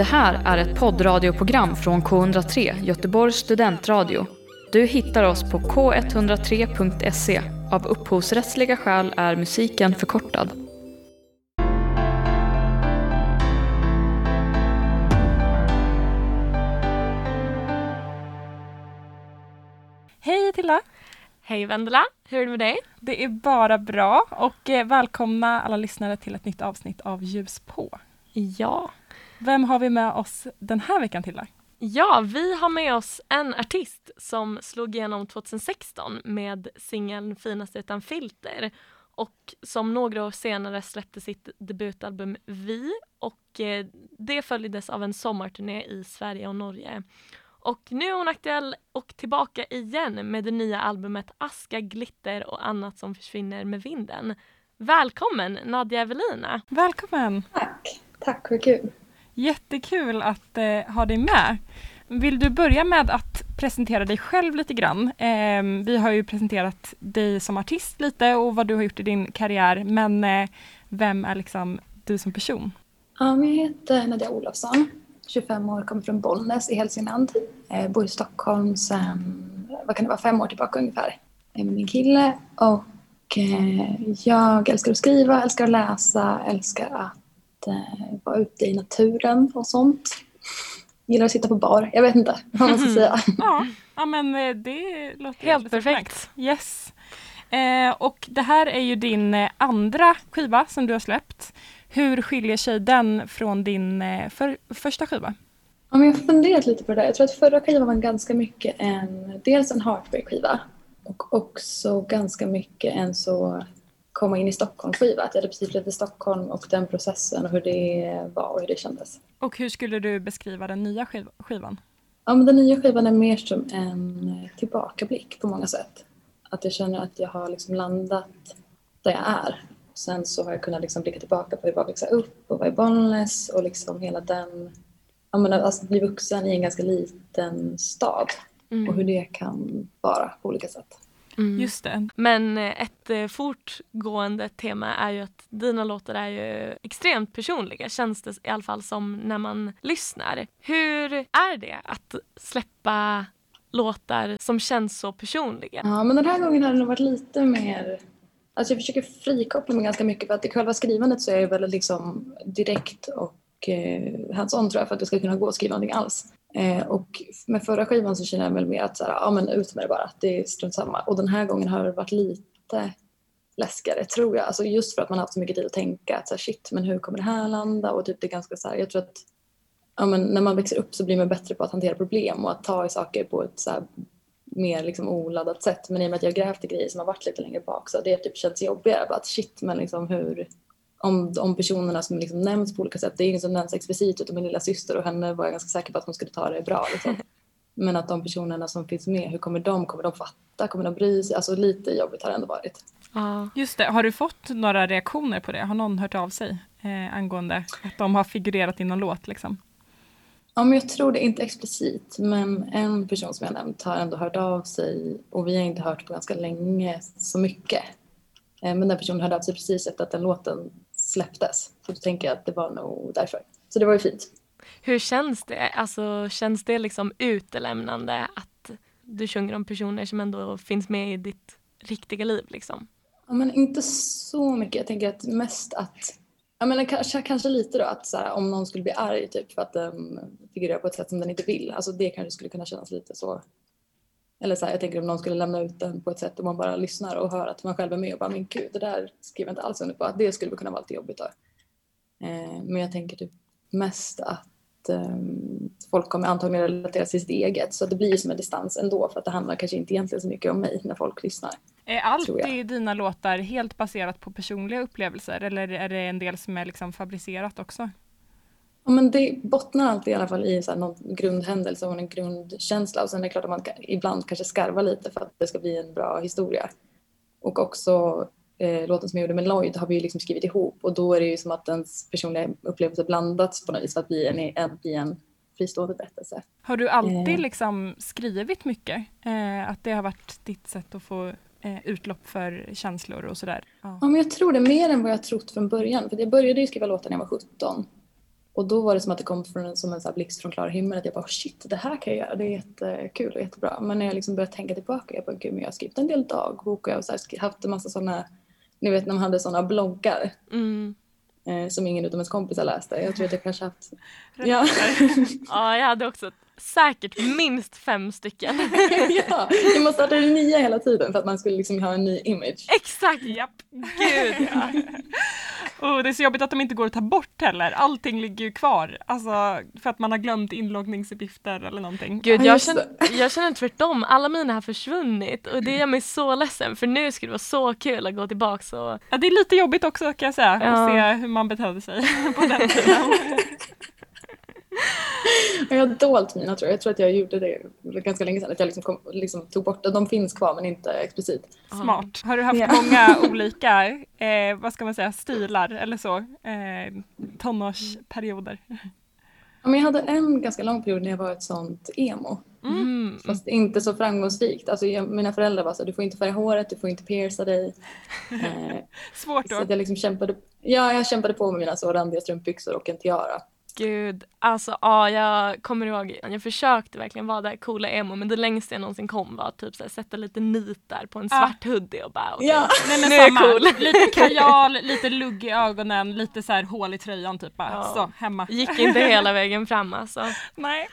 Det här är ett poddradioprogram från K103, Göteborgs studentradio. Du hittar oss på k103.se. Av upphovsrättsliga skäl är musiken förkortad. Hej Tilda! Hej Vendela, hur är det med dig? Det är bara bra och eh, välkomna alla lyssnare till ett nytt avsnitt av Ljus på. Ja. Vem har vi med oss den här veckan Tilda? Ja, vi har med oss en artist som slog igenom 2016 med singeln Finast utan filter och som några år senare släppte sitt debutalbum Vi och eh, det följdes av en sommarturné i Sverige och Norge. Och nu är hon aktuell och tillbaka igen med det nya albumet Aska, glitter och annat som försvinner med vinden. Välkommen Nadja Evelina! Välkommen! Tack! Tack, vad kul! Jättekul att eh, ha dig med. Vill du börja med att presentera dig själv lite grann? Eh, vi har ju presenterat dig som artist lite och vad du har gjort i din karriär, men eh, vem är liksom du som person? Ja, jag heter Nadia Olofsson, 25 år, kommer från Bollnäs i Hälsingland. Eh, bor i Stockholm sedan, vad kan det vara, fem år tillbaka ungefär. Jag är med min kille och eh, jag älskar att skriva, älskar att läsa, älskar att eh, vara ute i naturen och sånt. Gillar att sitta på bar, jag vet inte vad man ska säga. Ja, ja men eh, det låter Helt perfekt. Yes. Eh, och det här är ju din eh, andra skiva som du har släppt. Hur skiljer sig den från din eh, för, första skiva? Ja, men jag har funderat lite på det där. Jag tror att förra skivan var ganska mycket en, dels en heartbreak-skiva och också ganska mycket en så komma in i Stockholm-skiva. Att jag hade precis flyttat till Stockholm och den processen och hur det var och hur det kändes. Och hur skulle du beskriva den nya skiv skivan? Ja, men den nya skivan är mer som en tillbakablick på många sätt. Att jag känner att jag har liksom landat där jag är. Sen så har jag kunnat liksom blicka tillbaka på hur var att växa upp och vara i Bollnäs och liksom hela den... Jag menar, alltså bli vuxen i en ganska liten stad och hur det kan vara på olika sätt. Mm. Just det. Men eh, ett eh, fortgående tema är ju att dina låtar är ju extremt personliga känns det i alla fall som när man lyssnar. Hur är det att släppa låtar som känns så personliga? Ja, men den här gången har det nog varit lite mer... Alltså jag försöker frikoppla mig ganska mycket för att i själva skrivandet så är jag väldigt liksom direkt och eh, hands-on tror jag för att jag ska kunna gå och skriva någonting alls. Eh, och med förra skivan så känner jag väl mer att så här, ja men ut med det bara, det är strunt samma. Och den här gången har det varit lite läskigare tror jag. Alltså just för att man har haft så mycket tid att tänka att så här, shit men hur kommer det här landa och typ det är ganska så här, jag tror att ja, men när man växer upp så blir man bättre på att hantera problem och att ta i saker på ett så här, mer liksom oladdat sätt. Men i och med att jag grävt i grejer som har varit lite längre bak så har det typ känts jobbigare. Bara att shit, men liksom hur... Om, om personerna som liksom nämns på olika sätt, det är ingen som nämns explicit utom min lilla syster och henne var jag ganska säker på att hon skulle ta det bra. Liksom. Men att de personerna som finns med, hur kommer de? Kommer de fatta? Kommer de bry sig? Alltså lite jobbigt har det ändå varit. Just det. Har du fått några reaktioner på det? Har någon hört av sig eh, angående att de har figurerat i någon låt? Liksom? Ja, men jag tror det inte explicit, men en person som jag nämnt har ändå hört av sig och vi har inte hört på ganska länge så mycket. Eh, Men den personen hörde av sig precis efter att den låten släpptes. Så då tänker jag att det var nog därför. Så det var ju fint. Hur känns det? Alltså känns det liksom utelämnande att du sjunger om personer som ändå finns med i ditt riktiga liv liksom? Ja, men inte så mycket. Jag tänker att mest att Ja, men kanske, kanske lite då att så här, om någon skulle bli arg typ för att den figurerar på ett sätt som den inte vill. Alltså det kanske skulle kunna kännas lite så. Eller så här, jag tänker om någon skulle lämna ut den på ett sätt och man bara lyssnar och hör att man själv är med och bara men gud det där skriver jag inte alls under på. Att det skulle kunna vara lite jobbigt då. Eh, men jag tänker typ mest att eh, folk kommer antagligen relatera till sitt eget. Så det blir som en distans ändå för att det handlar kanske inte egentligen så mycket om mig när folk lyssnar. Är allt i dina låtar helt baserat på personliga upplevelser eller är det en del som är liksom fabricerat också? Ja, men det bottnar alltid i alla fall i så här någon grundhändelse och en grundkänsla. Och sen är det klart att man kan, ibland kanske skarvar lite för att det ska bli en bra historia. Och också eh, låten som jag gjorde med Lloyd har vi ju liksom skrivit ihop och då är det ju som att ens personliga upplevelse blandats på något vis för att bli en, en, bli en fristående berättelse. Har du alltid Eh. liksom skrivit mycket? Eh, att det har varit ditt sätt att få eh, utlopp för känslor och sådär? Ja. Ja, men jag tror det mer än vad jag trott från början. För jag började ju skriva låtar när jag var 17. Och då var det som att det kom från en, som en så blixt från klar himmel att jag bara shit det här kan jag göra, det är jättekul och jättebra. Men när jag liksom började tänka tillbaka, jag bara gud men jag har skrivit en del dagbok och jag har haft en massa sådana, ni vet när man hade sådana bloggar Mm. eh, som ingen av ens kompisar läste. Jag tror att jag kanske haft, ja. Ja, jag hade också säkert minst fem stycken. ja, man startade nya hela tiden för att man skulle liksom ha en ny image. Exakt! Japp. Gud ja. Och det är så jobbigt att de inte går att ta bort heller. Allting ligger ju kvar. Alltså för att man har glömt inloggningsuppgifter eller någonting. Gud, Ja, jag känner, jag känner tvärtom. Alla mina har försvunnit och det gör mig så ledsen för nu skulle det vara så kul att gå tillbaks och Ja, det är lite jobbigt också kan jag säga. Ja. Att se hur man betedde sig på den tiden. Jag har dolt mina tror jag. Jag tror att jag gjorde det ganska länge sedan. Att jag liksom, kom, liksom tog bort det. De finns kvar men inte explicit. Smart. Har du haft Ja. många olika, eh, vad ska man säga, stilar eller så? Eh, tonårsperioder. Ja, men jag hade en ganska lång period när jag var ett sånt emo. mm. Fast inte så framgångsrikt. Alltså, jag, mina föräldrar var så du får inte färga håret, du får inte pierca dig. Eh, Svårt så då. att jag liksom kämpade, ja, jag kämpade på med mina så randiga strumpbyxor och en tiara. Gud, alltså ja, jag kommer ihåg, jag försökte verkligen vara där coola emo men det längsta jag någonsin kom var typ så här, sätta lite nitar på en svart hoodie och bara okej. Ja. Nej, men Nu är jag cool. Lite kajal, lite lugg i ögonen, lite så här hål i tröjan typ bara. Ja. Så, hemma. Gick inte hela vägen fram alltså. Nej.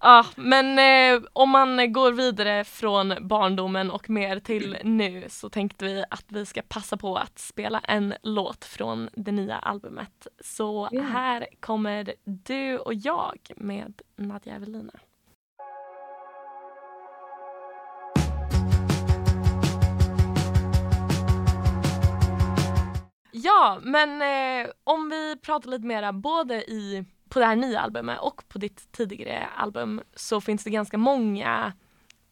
Ja, men eh, om man går vidare från barndomen och mer till nu så tänkte vi att vi ska passa på att spela en låt från det nya albumet. Så Ja. här kommer du och jag med Nadja Evelina. Ja, men eh, om vi pratar lite mera både i på det här nya albumet och på ditt tidigare album så finns det ganska många,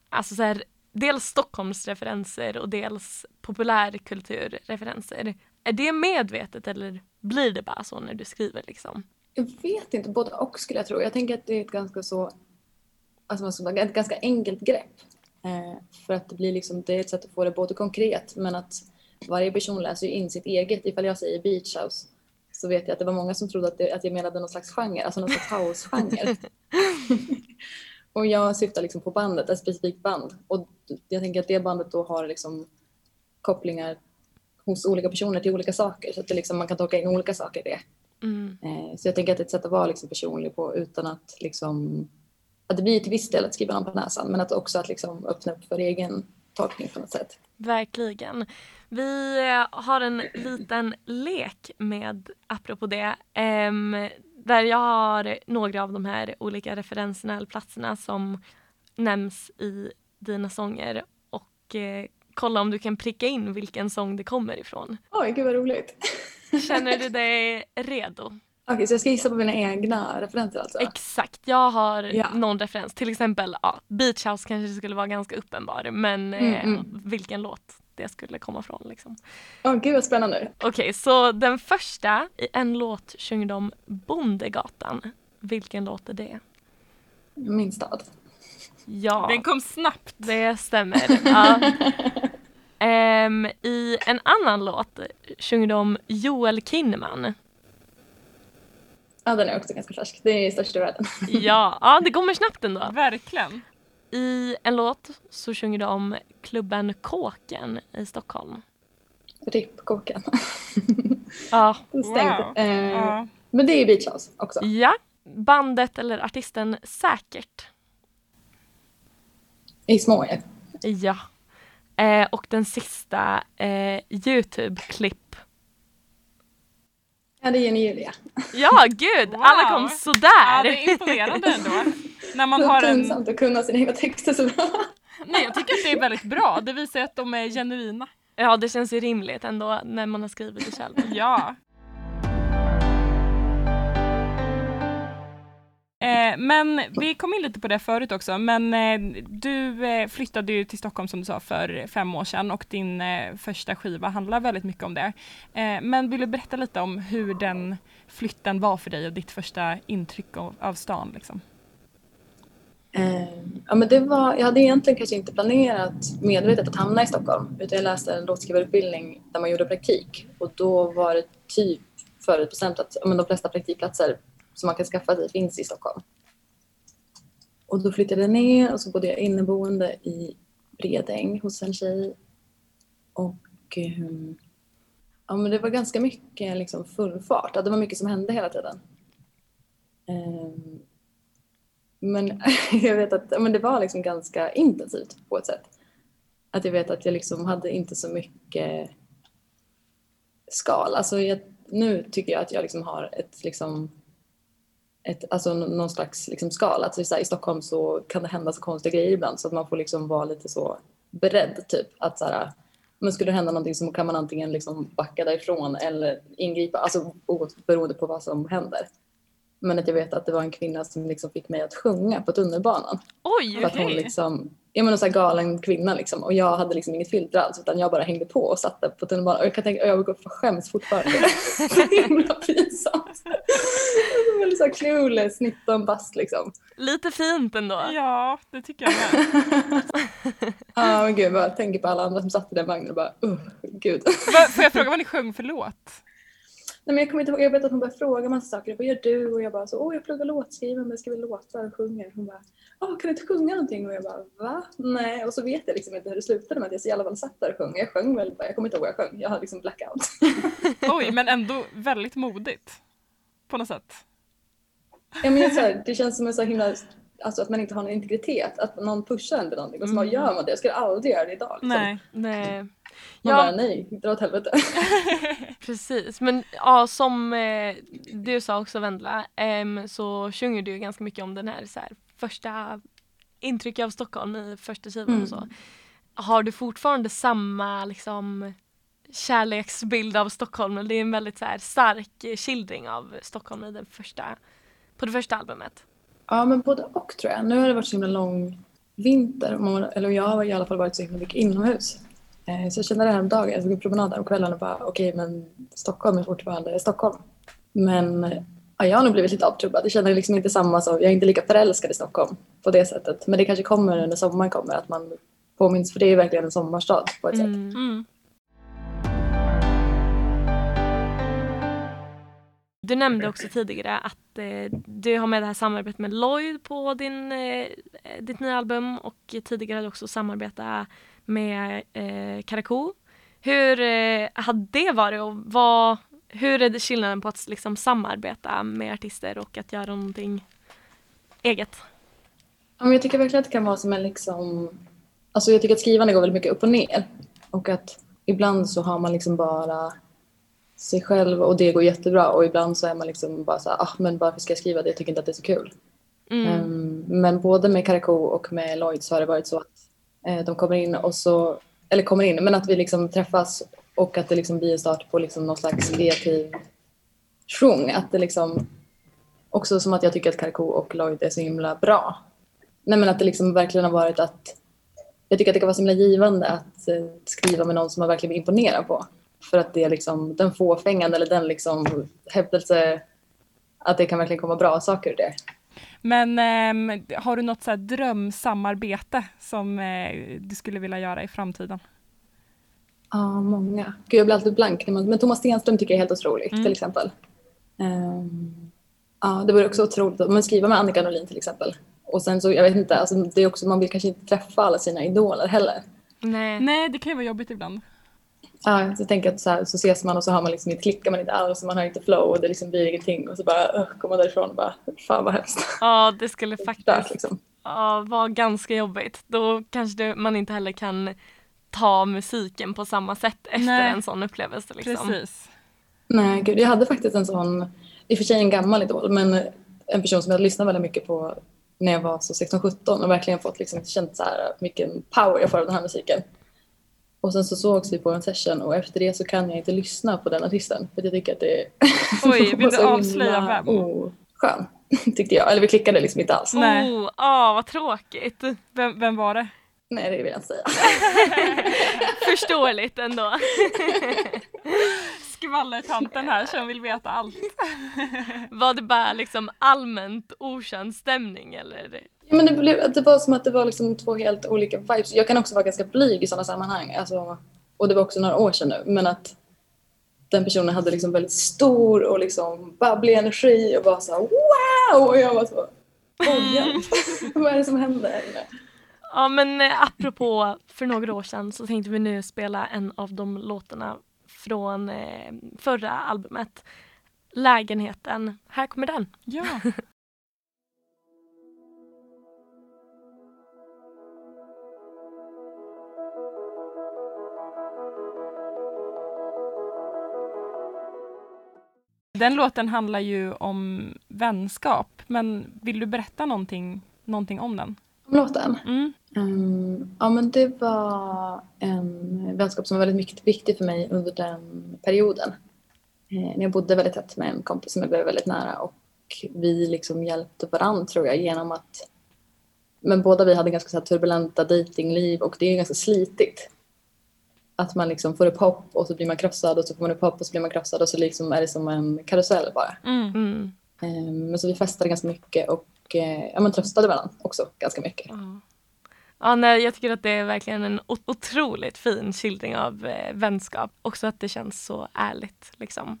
alltså så här, dels Stockholmsreferenser och dels populärkulturreferenser. Är det medvetet eller blir det bara så när du skriver liksom? Jag vet inte, både och skulle jag tro. Jag tänker att det är ett ganska så, alltså ett ganska enkelt grepp. Eh, för att det blir liksom, det är ett sätt att få det både konkret men att varje person läser ju in sitt eget. Ifall jag säger beach house så vet jag att det var många som trodde att, det, att jag menade någon slags genre, alltså någon slags house-genre. och jag syftar liksom på bandet, ett specifikt band. Och jag tänker att det bandet då har liksom kopplingar hos olika personer till olika saker så att liksom, man kan tolka in olika saker i det. Mm. Eh, Så jag tänker att det är ett sätt att vara liksom personlig på utan att liksom att det blir till viss del att skriva någon på näsan men att också att liksom öppna upp för egen tolkning på något sätt. Verkligen. Vi eh, har en liten lek med, apropå det, där jag har några av de här olika referenserna eller platserna som nämns i dina sånger och eh, kolla om du kan pricka in vilken sång det kommer ifrån. Oj, gud vad roligt. Känner du dig redo? Okej, så jag ska gissa på mina egna referenser alltså? Exakt, jag har Ja. någon referens. Till exempel ja, Beach House kanske skulle vara ganska uppenbar men Mm, eh, mm. vilken låt det skulle komma från. Liksom. Åh, gud vad spännande. Okej, så den första, i en låt sjunger de Bondegatan. Vilken låt är det? Min stad. Ja, Den kom snabbt. det stämmer. Ja. Ehm, I en annan låt sjunger de Joel Kinnaman. Ja, den är också ganska färsk. Det är störst i världen. Ja, ja, det kommer snabbt ändå. Verkligen. I en låt så sjunger de klubben Kåken i Stockholm. RIP kåken. Ja, Stängt. Wow. Eh, Ja. Men det är beach house också. ja. bandet eller artisten Säkert. I Småje. Ja. Eh, och den sista, eh, Youtube-klipp. Ja, det är Jenny Julia. Ja, gud! Wow. Alla kom Ja, sådär! det är imponerande ändå. När man Det har är en... pinsamt att kunna sina egna texter så bra. Nej, jag tycker att det är väldigt bra. Det visar att de är genuina. Ja, det känns ju rimligt ändå när man har skrivit det själv. Ja. Eh, men vi kom in lite på det förut också, men eh, du eh, flyttade ju till Stockholm som du sa för fem år sedan och din eh, första skiva handlar väldigt mycket om det. Eh, men vill du berätta lite om hur den flytten var för dig och ditt första intryck av, av stan? Liksom? Eh, ja, men det var, jag hade egentligen kanske inte planerat medvetet att hamna i Stockholm utan jag läste en låtskrivarutbildning där man gjorde praktik och då var det typ förutbestämt att men, de flesta praktikplatser som man kan skaffa sig finns i Stockholm. Och då flyttade jag ner och så bodde jag inneboende i Bredäng hos en tjej. Och ehm, ja, men det var ganska mycket liksom full fart. Det var mycket som hände hela tiden. Ehm, men jag vet att men det var liksom ganska intensivt på ett sätt. Att jag vet att jag liksom hade inte så mycket skal. Alltså jag, nu tycker jag att jag liksom har ett, liksom, ett, alltså någon slags liksom skal. Alltså så här, I Stockholm så kan det hända så konstiga grejer ibland så att man får liksom vara lite så beredd typ. Att så här, men skulle det hända någonting så kan man antingen liksom backa därifrån eller ingripa, alltså beroende på vad som händer. Men att jag vet att det var en kvinna som liksom fick mig att sjunga på tunnelbanan. Oj! För att hon liksom, jag menar så här galen kvinna liksom och jag hade liksom inget filter alls utan jag bara hängde på och satt där på tunnelbanan och jag kan tänka, och jag går för skäms fortfarande. så himla pinsamt. Väldigt såhär clueless, 19 bast liksom. Lite fint ändå. Ja, det tycker jag med. Ja men gud, jag tänker på alla andra som satt i den vagnen och bara, uh, gud. Får jag fråga vad ni sjöng för låt? Nej, men jag kommer inte ihåg, jag vet att hon började fråga massa saker. Vad gör du? Och jag bara så, åh jag pluggar låtskrivande, jag skriver låtar och sjunger. Hon bara, åh kan du inte sjunga någonting? Och jag bara, va? Nej. Och så vet jag liksom inte hur det slutade med att jag i alla fall satt där och sjöng. Jag sjöng väl, jag kommer inte ihåg vad jag sjöng. Jag hade liksom blackout. Oj, men ändå väldigt modigt. På något sätt. Ja, men så här, det känns som en så himla, alltså att man inte har någon integritet. Att någon pushar en till någonting. Och så bara, Mm. gör man det? Jag skulle aldrig göra det idag. Liksom. Nej. Nej. Man Ja. bara, nej, dra åt helvete. Precis, men ja som eh, du sa också Vendela em, så sjunger du ju ganska mycket om den här, så här första intrycket av Stockholm i första skivan Mm. och så. Har du fortfarande samma liksom kärleksbild av Stockholm? Det är en väldigt så här, stark eh, skildring av Stockholm i den första, på det första albumet. Ja, men både och tror jag. Nu har det varit så himla lång vinter. man- Eller jag har i alla fall varit så himla mycket inomhus. Eh, Så jag kände det här om dagen. Jag tog en promenad där om kvällen och bara okej, men Stockholm är fortfarande Stockholm. Men ja, jag har nog blivit lite avtrubbad. Jag känner liksom inte samma som, jag är inte lika förälskad i Stockholm på det sättet. Men det kanske kommer när sommaren kommer att man påminns, för det är verkligen en sommarstad på ett sätt. Mm. Mm. Du nämnde också tidigare att eh, du har med det här samarbetet med Lloyd på din, eh, ditt nya album och tidigare hade du också samarbetat med eh, Karakou. Hur eh, hade det varit och vad, hur är det skillnaden på att liksom samarbeta med artister och att göra någonting eget? Jag tycker verkligen att det kan vara som en liksom... Alltså jag tycker att skrivande går väldigt mycket upp och ner. Och att ibland så har man liksom bara sig själv och det går jättebra och ibland så är man liksom bara så här, ah, men varför ska jag skriva det? Jag tycker inte att det är så kul. Mm. Ehm, men både med Karakou och med Lloyd så har det varit så att Eh, de kommer in och så, eller kommer in, men att vi liksom träffas och att det liksom blir en start på liksom någon slags kreativ sjung. Att det liksom, också som att jag tycker att Karko och Lloyd är så himla bra. Nej men att det liksom verkligen har varit att jag tycker att det kan vara så himla givande att eh, skriva med någon som man verkligen blir imponerad på. För att det är liksom den fåfängan eller den liksom hävdelse att det kan verkligen komma bra saker ur det. Men ehm, har du något så här drömsamarbete som eh, du skulle vilja göra i framtiden? Ja, många. Gud, jag blir alltid blank. när man- Men Thomas Stenström tycker jag är helt otroligt Mm. till exempel. Ehm, ja, det vore också otroligt. att- skriva med Annika Norlin till exempel. Och sen så, jag vet inte, alltså, det är också, man vill kanske inte träffa alla sina idoler heller. Nej. Nej, det kan ju vara jobbigt ibland. Ja, så jag tänker att så, här, så ses man och så har man liksom inte klickar man inte alls och man har inte flow och det liksom blir ingenting och så bara uh, kommer man därifrån och bara fan vad hemskt. Ja, det skulle Där, faktiskt liksom. ja, vara ganska jobbigt. Då kanske det, man inte heller kan ta musiken på samma sätt efter Nej. en sån upplevelse. Liksom. Precis. Nej, gud, jag hade faktiskt en sån, i och för sig en gammal idol, men en person som jag lyssnade väldigt mycket på när jag var så 16-17 och verkligen fått liksom känt så här vilken power jag får av den här musiken. Och sen så sågs vi på en session och efter det så kan jag inte lyssna på den artisten för jag tycker att det Oj, vill var du så avslöja vem? Oskön, tyckte jag. Eller vi klickade liksom inte alls. Nej. Oh, ah, vad tråkigt. Vem, vem var det? Nej, det vill jag inte säga. Förståeligt ändå. Skvallertanten här som vill veta allt. Var det bara liksom allmänt okänd stämning eller? Ja, men det, blev, det var som att det var liksom två helt olika vibes. Jag kan också vara ganska blyg i sådana sammanhang. Alltså, och det var också några år sedan nu. Men att den personen hade liksom väldigt stor och liksom babblig energi och bara så här, wow! Och jag var så oj, vad är det som händer? Ja men eh, apropå för några år sedan så tänkte vi nu spela en av de låtarna från eh, förra albumet. Lägenheten. Här kommer den. Ja. Den låten handlar ju om vänskap, men vill du berätta någonting, någonting om den? Om låten? Mm. Um, ja men det var en vänskap som var väldigt viktig för mig under den perioden. Eh, jag bodde väldigt tätt med en kompis som jag blev väldigt nära och vi liksom hjälpte varandra tror jag genom att men båda vi hade ganska så turbulenta datingliv och det är ganska slitigt. Att man liksom får upp hopp och så blir man krossad och så får man upp hopp och så blir man krossad och så liksom är det som en karusell bara. Mm. Mm. Um, men så vi festade ganska mycket och uh, ja, men tröstade varandra också ganska mycket. Ja. Ja, nej, jag tycker att det är verkligen en otroligt fin skildring av eh, vänskap. Också att det känns så ärligt. Liksom.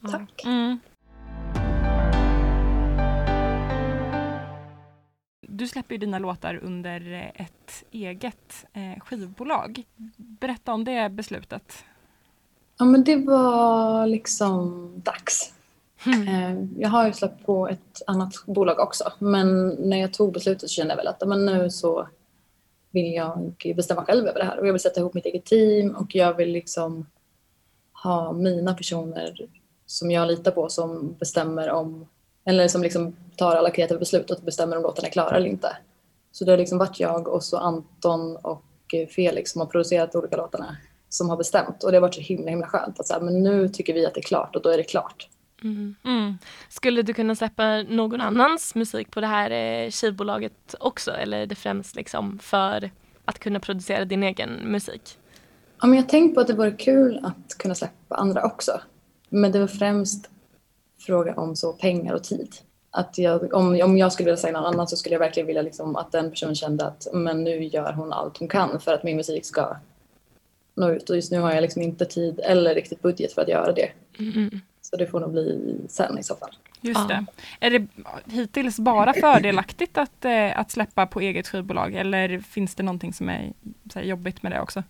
Ja. Tack. Mm. Du släpper ju dina låtar under eh, ett eget eh, skivbolag. Berätta om det beslutet. Ja men det var liksom dags. Mm. Jag har ju släppt på ett annat bolag också men när jag tog beslutet så kände jag väl att men nu så vill jag bestämma själv över det här och jag vill sätta ihop mitt eget team och jag vill liksom ha mina personer som jag litar på som bestämmer om eller som liksom tar alla kreativa beslut och bestämmer om låtarna är klara eller inte. Så det har liksom varit jag och så Anton och eh, Felix som har producerat de olika låtarna som har bestämt och det har varit så himla himla skönt att så här, men nu tycker vi att det är klart och då är det klart. Mm. Mm. Skulle du kunna släppa någon annans musik på det här eh, skivbolaget också? Eller är det främst liksom för att kunna producera din egen musik? Ja, men jag tänkte på att det vore kul att kunna släppa andra också. Men det var främst fråga om så pengar och tid. Att jag, om, om jag skulle vilja säga någon annan så skulle jag verkligen vilja liksom att den personen kände att men nu gör hon allt hon kan för att min musik ska nå ut. Och just nu har jag liksom inte tid eller riktigt budget för att göra det. Mm. Så det får nog bli sen i så fall. Just Ja. det. Är det hittills bara fördelaktigt att, eh, att släppa på eget skivbolag eller finns det någonting som är så här, jobbigt med det också?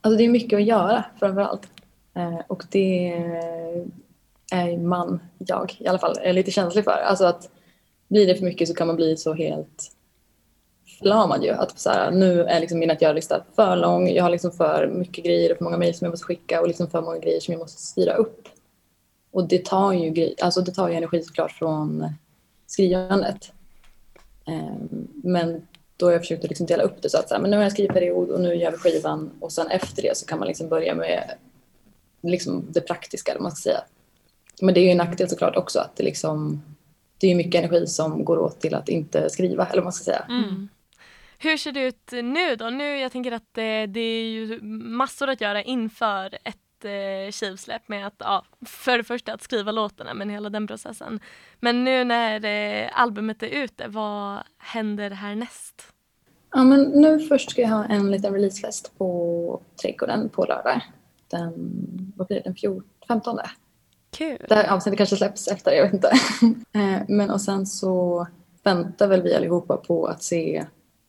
Alltså det är mycket att göra framför allt. Eh, och det är man, jag i alla fall, är lite känslig för. Alltså att blir det för mycket så kan man bli så helt förlamad ju. Att så här, nu är liksom min att göra-lista för lång. Jag har liksom för mycket grejer och för många mejl som jag måste skicka och liksom för många grejer som jag måste styra upp. Och det tar ju, alltså det tar ju energi såklart från skrivandet. Ehm, men då har jag försökt att liksom dela upp det så att så här, men nu har jag skrivperiod och nu gör vi skivan och sen efter det så kan man liksom börja med liksom det praktiska, eller vad man ska säga. Men det är ju en nackdel såklart också att det liksom det är ju mycket energi som går åt till att inte skriva, eller vad man ska säga. Mm. Hur ser det ut nu då? Nu, jag tänker att det, det är ju massor att göra inför ett eh, skivsläpp med att, ja, för det första att skriva låtarna, men hela den processen. Men nu när eh, albumet är ute, vad händer härnäst? Ja, men nu först ska jag ha en liten releasefest på Trädgården på lördag. Den, vad blir det, den 14, 15? Kul! Det här avsnittet kanske släpps efter, jag vet inte. Eh, Men och sen så väntar väl vi allihopa på att se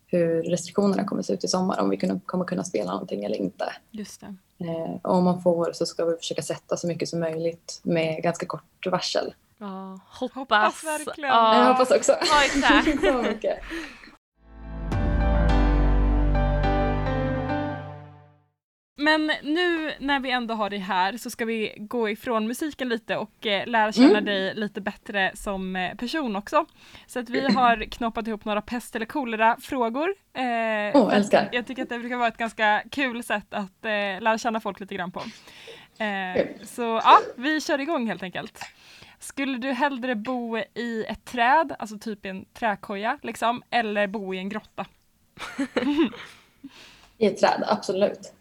hur restriktionerna kommer att se ut i sommar, om vi kommer kunna spela någonting eller inte. Just det. Eh, och om man får så ska vi försöka sätta så mycket som möjligt med ganska kort varsel. Ja, hoppas. Hoppas verkligen. Ja, Jag hoppas också. Ja, exakt. så mycket. Men nu när vi ändå har dig här så ska vi gå ifrån musiken lite och eh, lära känna Mm. dig lite bättre som eh, person också. Så att vi har knoppat ihop några pest eller kolera-frågor. Eh, Åh, älskar. Jag tycker att det brukar vara ett ganska kul sätt att eh, lära känna folk lite grann på. Så ja, vi kör igång helt enkelt. Skulle du hellre bo i ett träd, alltså typ i en träkoja, liksom, eller bo i en grotta? I ett träd, absolut.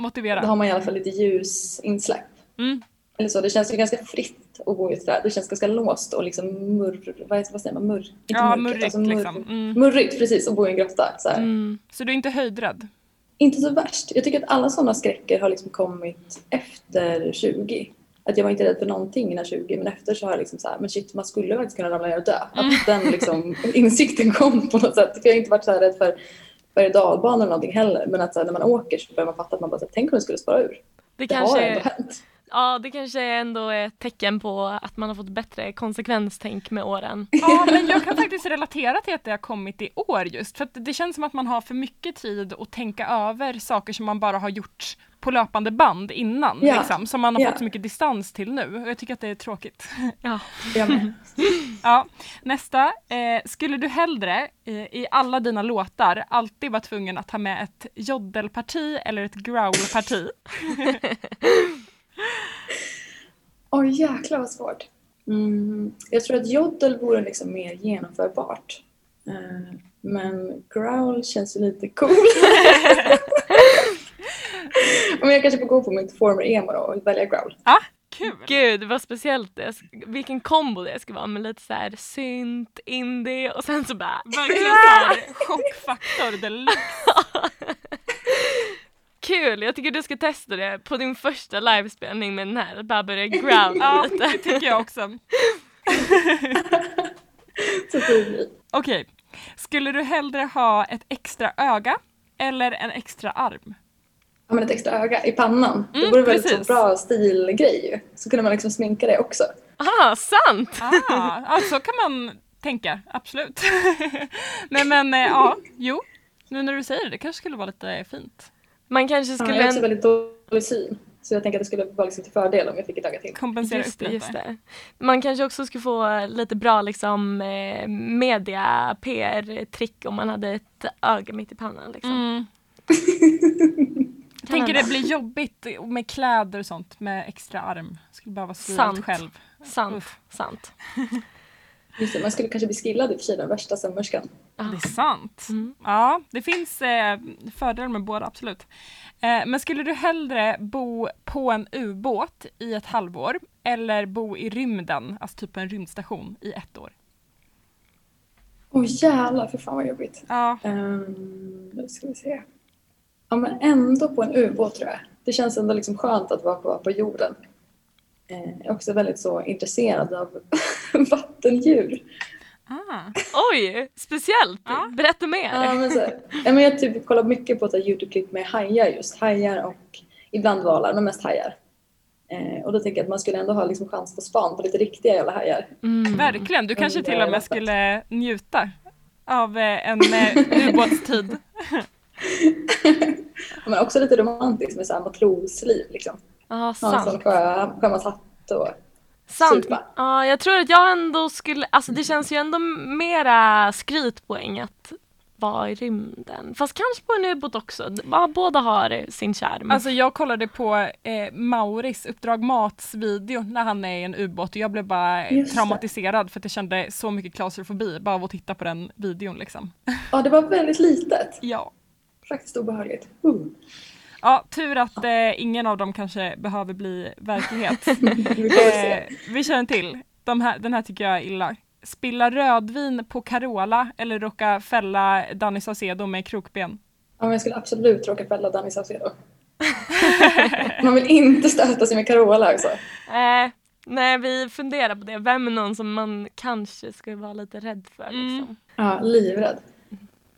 Då Motivera. har man i alla fall lite ljusinsläpp. Mm. Eller så, det känns ju ganska fritt att bo i ett träd. Det känns ganska låst och liksom murr... Vad, vad säger man? Murr? Inte Ja, mörkret, murrigt alltså murr- liksom. Mm. Murrigt, precis. Och bo i en grotta. Så. Mm. Så du är inte höjdrädd? Inte så värst. Jag tycker att alla sådana skräcker har liksom kommit efter 20. Att jag var inte rädd för någonting innan 20 men efter så har jag liksom så här, men shit man skulle faktiskt kunna ramla ner och dö. Att den liksom, insikten kom på något sätt. För jag har inte varit så här rädd för berg och dalbanor eller någonting heller. Men att så här, när man åker så börjar man fatta att man bara, så här, tänk om det skulle spara ur. Det, Det har kanske, ändå hänt. Ja, det kanske ändå är ett tecken på att man har fått bättre konsekvenstänk med åren. Ja, men jag kan faktiskt relatera till att det har kommit i år just. För att det känns som att man har för mycket tid att tänka över saker som man bara har gjort på löpande band innan. Ja. Liksom, som man har Ja. fått så mycket distans till nu. Och jag tycker att det är tråkigt. Ja. Ja, nästa. Eh, skulle du hellre eh, i alla dina låtar alltid vara tvungen att ha med ett joddelparti eller ett growlparti? Oj jäklar vad svårt. Mm, jag tror att joddel vore liksom mer genomförbart. Eh, men growl känns ju lite cool. Men jag kanske får gå på mitt former emo då och välja growl. Kul! Gud vad speciellt det vilken kombo det ska vara med lite så här synt, indie och sen så bara Verkligen såhär chockfaktor deluxe. Kul, jag tycker du ska testa det på din första livespelning med den här, bara börja growla Ja, lite. det tycker jag också. Okej, skulle du hellre ha ett extra öga eller en extra arm? Ja men ett extra öga i pannan. Mm, det vore väl precis. så bra stilgrej. Så kunde man liksom sminka det också. Ah, sant! Ah, ja, så kan man tänka, absolut. Nej men eh, ja, jo, nu när du säger det, det kanske skulle vara lite fint. Man kanske Ja, skulle... jag har också en- väldigt dålig syn. Så jag tänker att det skulle vara liksom till fördel om jag fick ett öga till. Kompensera Just upp det, just det. Man kanske också skulle få lite bra liksom eh, media PR-trick om man hade ett öga mitt i pannan liksom. Mm. Tänker det blir jobbigt med kläder och sånt med extra arm. Skulle behöva sy Sant. själv. Sant, Uff. sant. Just det, man skulle kanske bli skillad i och för sig, den värsta sömmerskan. Det är sant. Mm. Ja, det finns eh, fördelar med båda, absolut. Eh, men skulle du hellre bo på en ubåt i ett halvår eller bo i rymden, alltså typ en rymdstation i ett år? Åh jävlar, för fan vad jobbigt. Ja, Um, nu ska vi se. Ja men ändå på en ubåt tror jag. Det känns ändå liksom skönt att vara på, på jorden. Eh, är också väldigt så intresserad av vattendjur. ah. Oj, speciellt! Ja. Berätta mer! Ja, men så, ja, men jag typ kollar mycket på Youtube-klipp med hajar just. Hajar och ibland valar, men mest hajar. Eh, och då tänker jag att man skulle ändå ha liksom chans på span på lite riktiga jävla hajar. Mm. Verkligen, du kanske till och med skulle njuta av eh, en eh, ubåtstid. Men också lite romantiskt med så här matrosliv liksom. Ja, sant. sån sjö, sjömanshatt och Sant. Supa. Ja, jag tror att jag ändå skulle, alltså det känns ju ändå mera skrytpoäng att vara i rymden. Fast kanske på en ubåt också. Ja, båda har sin charm. Alltså jag kollade på eh, Mauris Uppdrag Mats video när han är i en ubåt och jag blev bara Just det. traumatiserad för att jag kände så mycket klaustrofobi bara av att titta på den videon liksom. Ja, det var väldigt litet. Ja. Faktiskt obehagligt. Uh. Ja, tur att eh, ingen av dem kanske behöver bli verklighet. Eh, vi kör en till. De här, den här tycker jag är illa. Spilla rödvin på Carola eller råka fälla Danny Saucedo med krokben. Ja, men jag skulle absolut råka fälla Danny Saucedo. Man vill inte stöta sig med Carola också. Eh, nej, vi funderar på det. Vem är någon som man kanske skulle vara lite rädd för? Mm. Liksom. Ja, livrädd.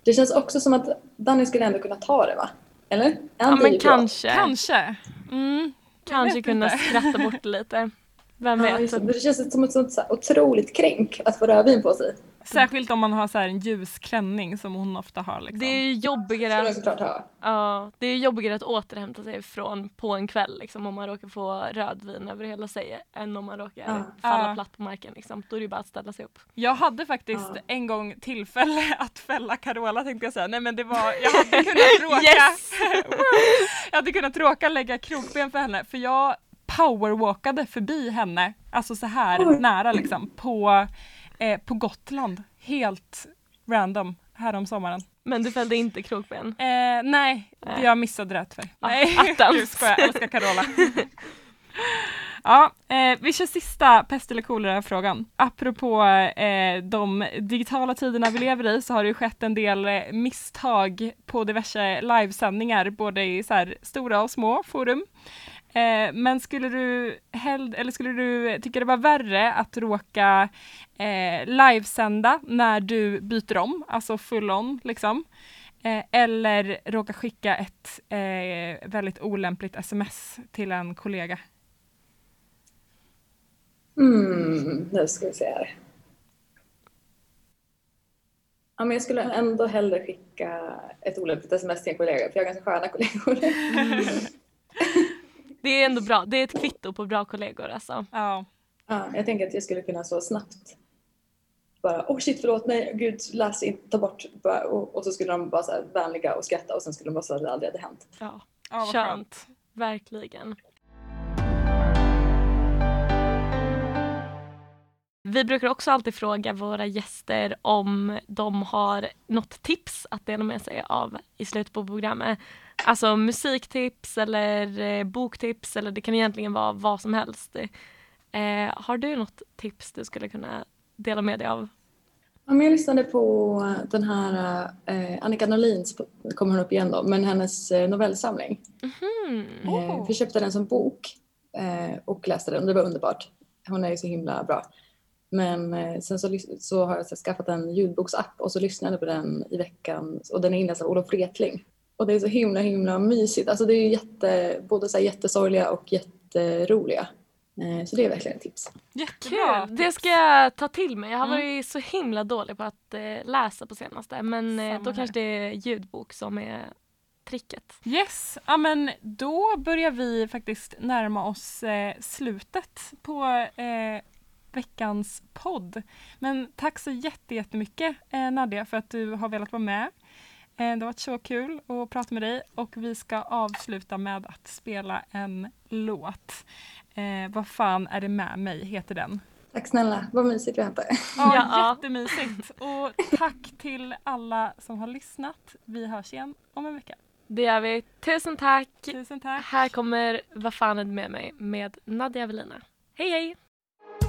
Det känns också som att Danny skulle ändå kunna ta det va? Eller? Ja, men bra? kanske. Kanske. Mm. Kanske kunna inte. skratta bort lite. Vem Ja, vet? det. det känns som ett sånt så otroligt kränk att få rödvin på sig. Särskilt om man har så här en ljus klänning som hon ofta har. Liksom. Det är Det jobbigare, ha. ja, det är jobbigare att återhämta sig från på en kväll liksom, om man råkar få rödvin över hela sig än om man råkar Ja. falla Ja. platt på marken. Liksom. Då är det ju bara att ställa sig upp. Jag hade faktiskt Ja. en gång tillfälle att fälla Carola tänkte jag säga. Nej men det var, jag hade kunnat råka, Yes! jag hade kunnat råka lägga krokben för henne för jag powerwalkade förbi henne, alltså så här Oj. nära liksom, på, eh, på Gotland. Helt random här om sommaren. Men du fällde inte krokben. Eh, nej, Nej. jag missade det tyvärr. Ah, Nej, gud skojar, jag älskar Carola. Ja, eh, vi kör sista pest eller kolera-frågan. Apropå eh, de digitala tiderna vi lever i så har det ju skett en del eh, misstag på diverse livesändningar, både i så här, stora och små forum. Eh, men skulle du, hell, eller skulle du tycka det var värre att råka eh, livesända när du byter om, alltså full on liksom? Eh, eller råka skicka ett eh, väldigt olämpligt sms till en kollega? Mm, nu ska vi se här. Ja, men jag skulle ändå hellre skicka ett olämpligt sms till en kollega för jag har ganska sköna kollegor. Mm. Det är ändå bra, det är ett kvitto på bra kollegor alltså. Ja. Ja, jag tänker att jag skulle kunna så snabbt bara oh shit förlåt nej gud läs inte, ta bort och, och, så skulle de vara så här vänliga och skratta och sen skulle de bara säga att det aldrig hade hänt. Ja, Ja, vad skönt. Verkligen. Vi brukar också alltid fråga våra gäster om de har något tips att dela med sig av i slutet på programmet. Alltså musiktips eller eh, boktips eller det kan egentligen vara vad som helst. Eh, har du något tips du skulle kunna dela med dig av? Jag lyssnade på den här eh, Annika Norlins, kommer hon upp igen då, men hennes eh, novellsamling. Mhm. Oh. Eh, vi köpte den som bok eh, och läste den det var underbart. Hon är ju så himla bra. Men eh, sen så, så har jag så skaffat en ljudboksapp och så lyssnade jag på den i veckan och den är inläst av Olof Wretling. Och det är så himla himla mysigt. Alltså det är jätte, både så här jättesorgliga och jätteroliga. Eh, så det är verkligen ett tips. Jättebra! Kul! Det ska jag ta till mig. Jag har Mm. varit så himla dålig på att eh, läsa på senaste men Samma då här. kanske det är ljudbok som är tricket. Yes, ja men då börjar vi faktiskt närma oss slutet på veckans podd. Men tack så jätte- jättemycket eh, Nadja för att du har velat vara med. Eh, det har varit så kul att prata med dig och vi ska avsluta med att spela en låt. Eh, vad fan är det med mig heter den. Tack snälla, vad mysigt vi hade. Ja, Ja. jättemysigt. Och tack till alla som har lyssnat. Vi hörs igen om en vecka. Det gör vi. Tusen tack! Tusen tack. Här kommer Vad fan är det med mig med Nadja Evelina. Hej hej!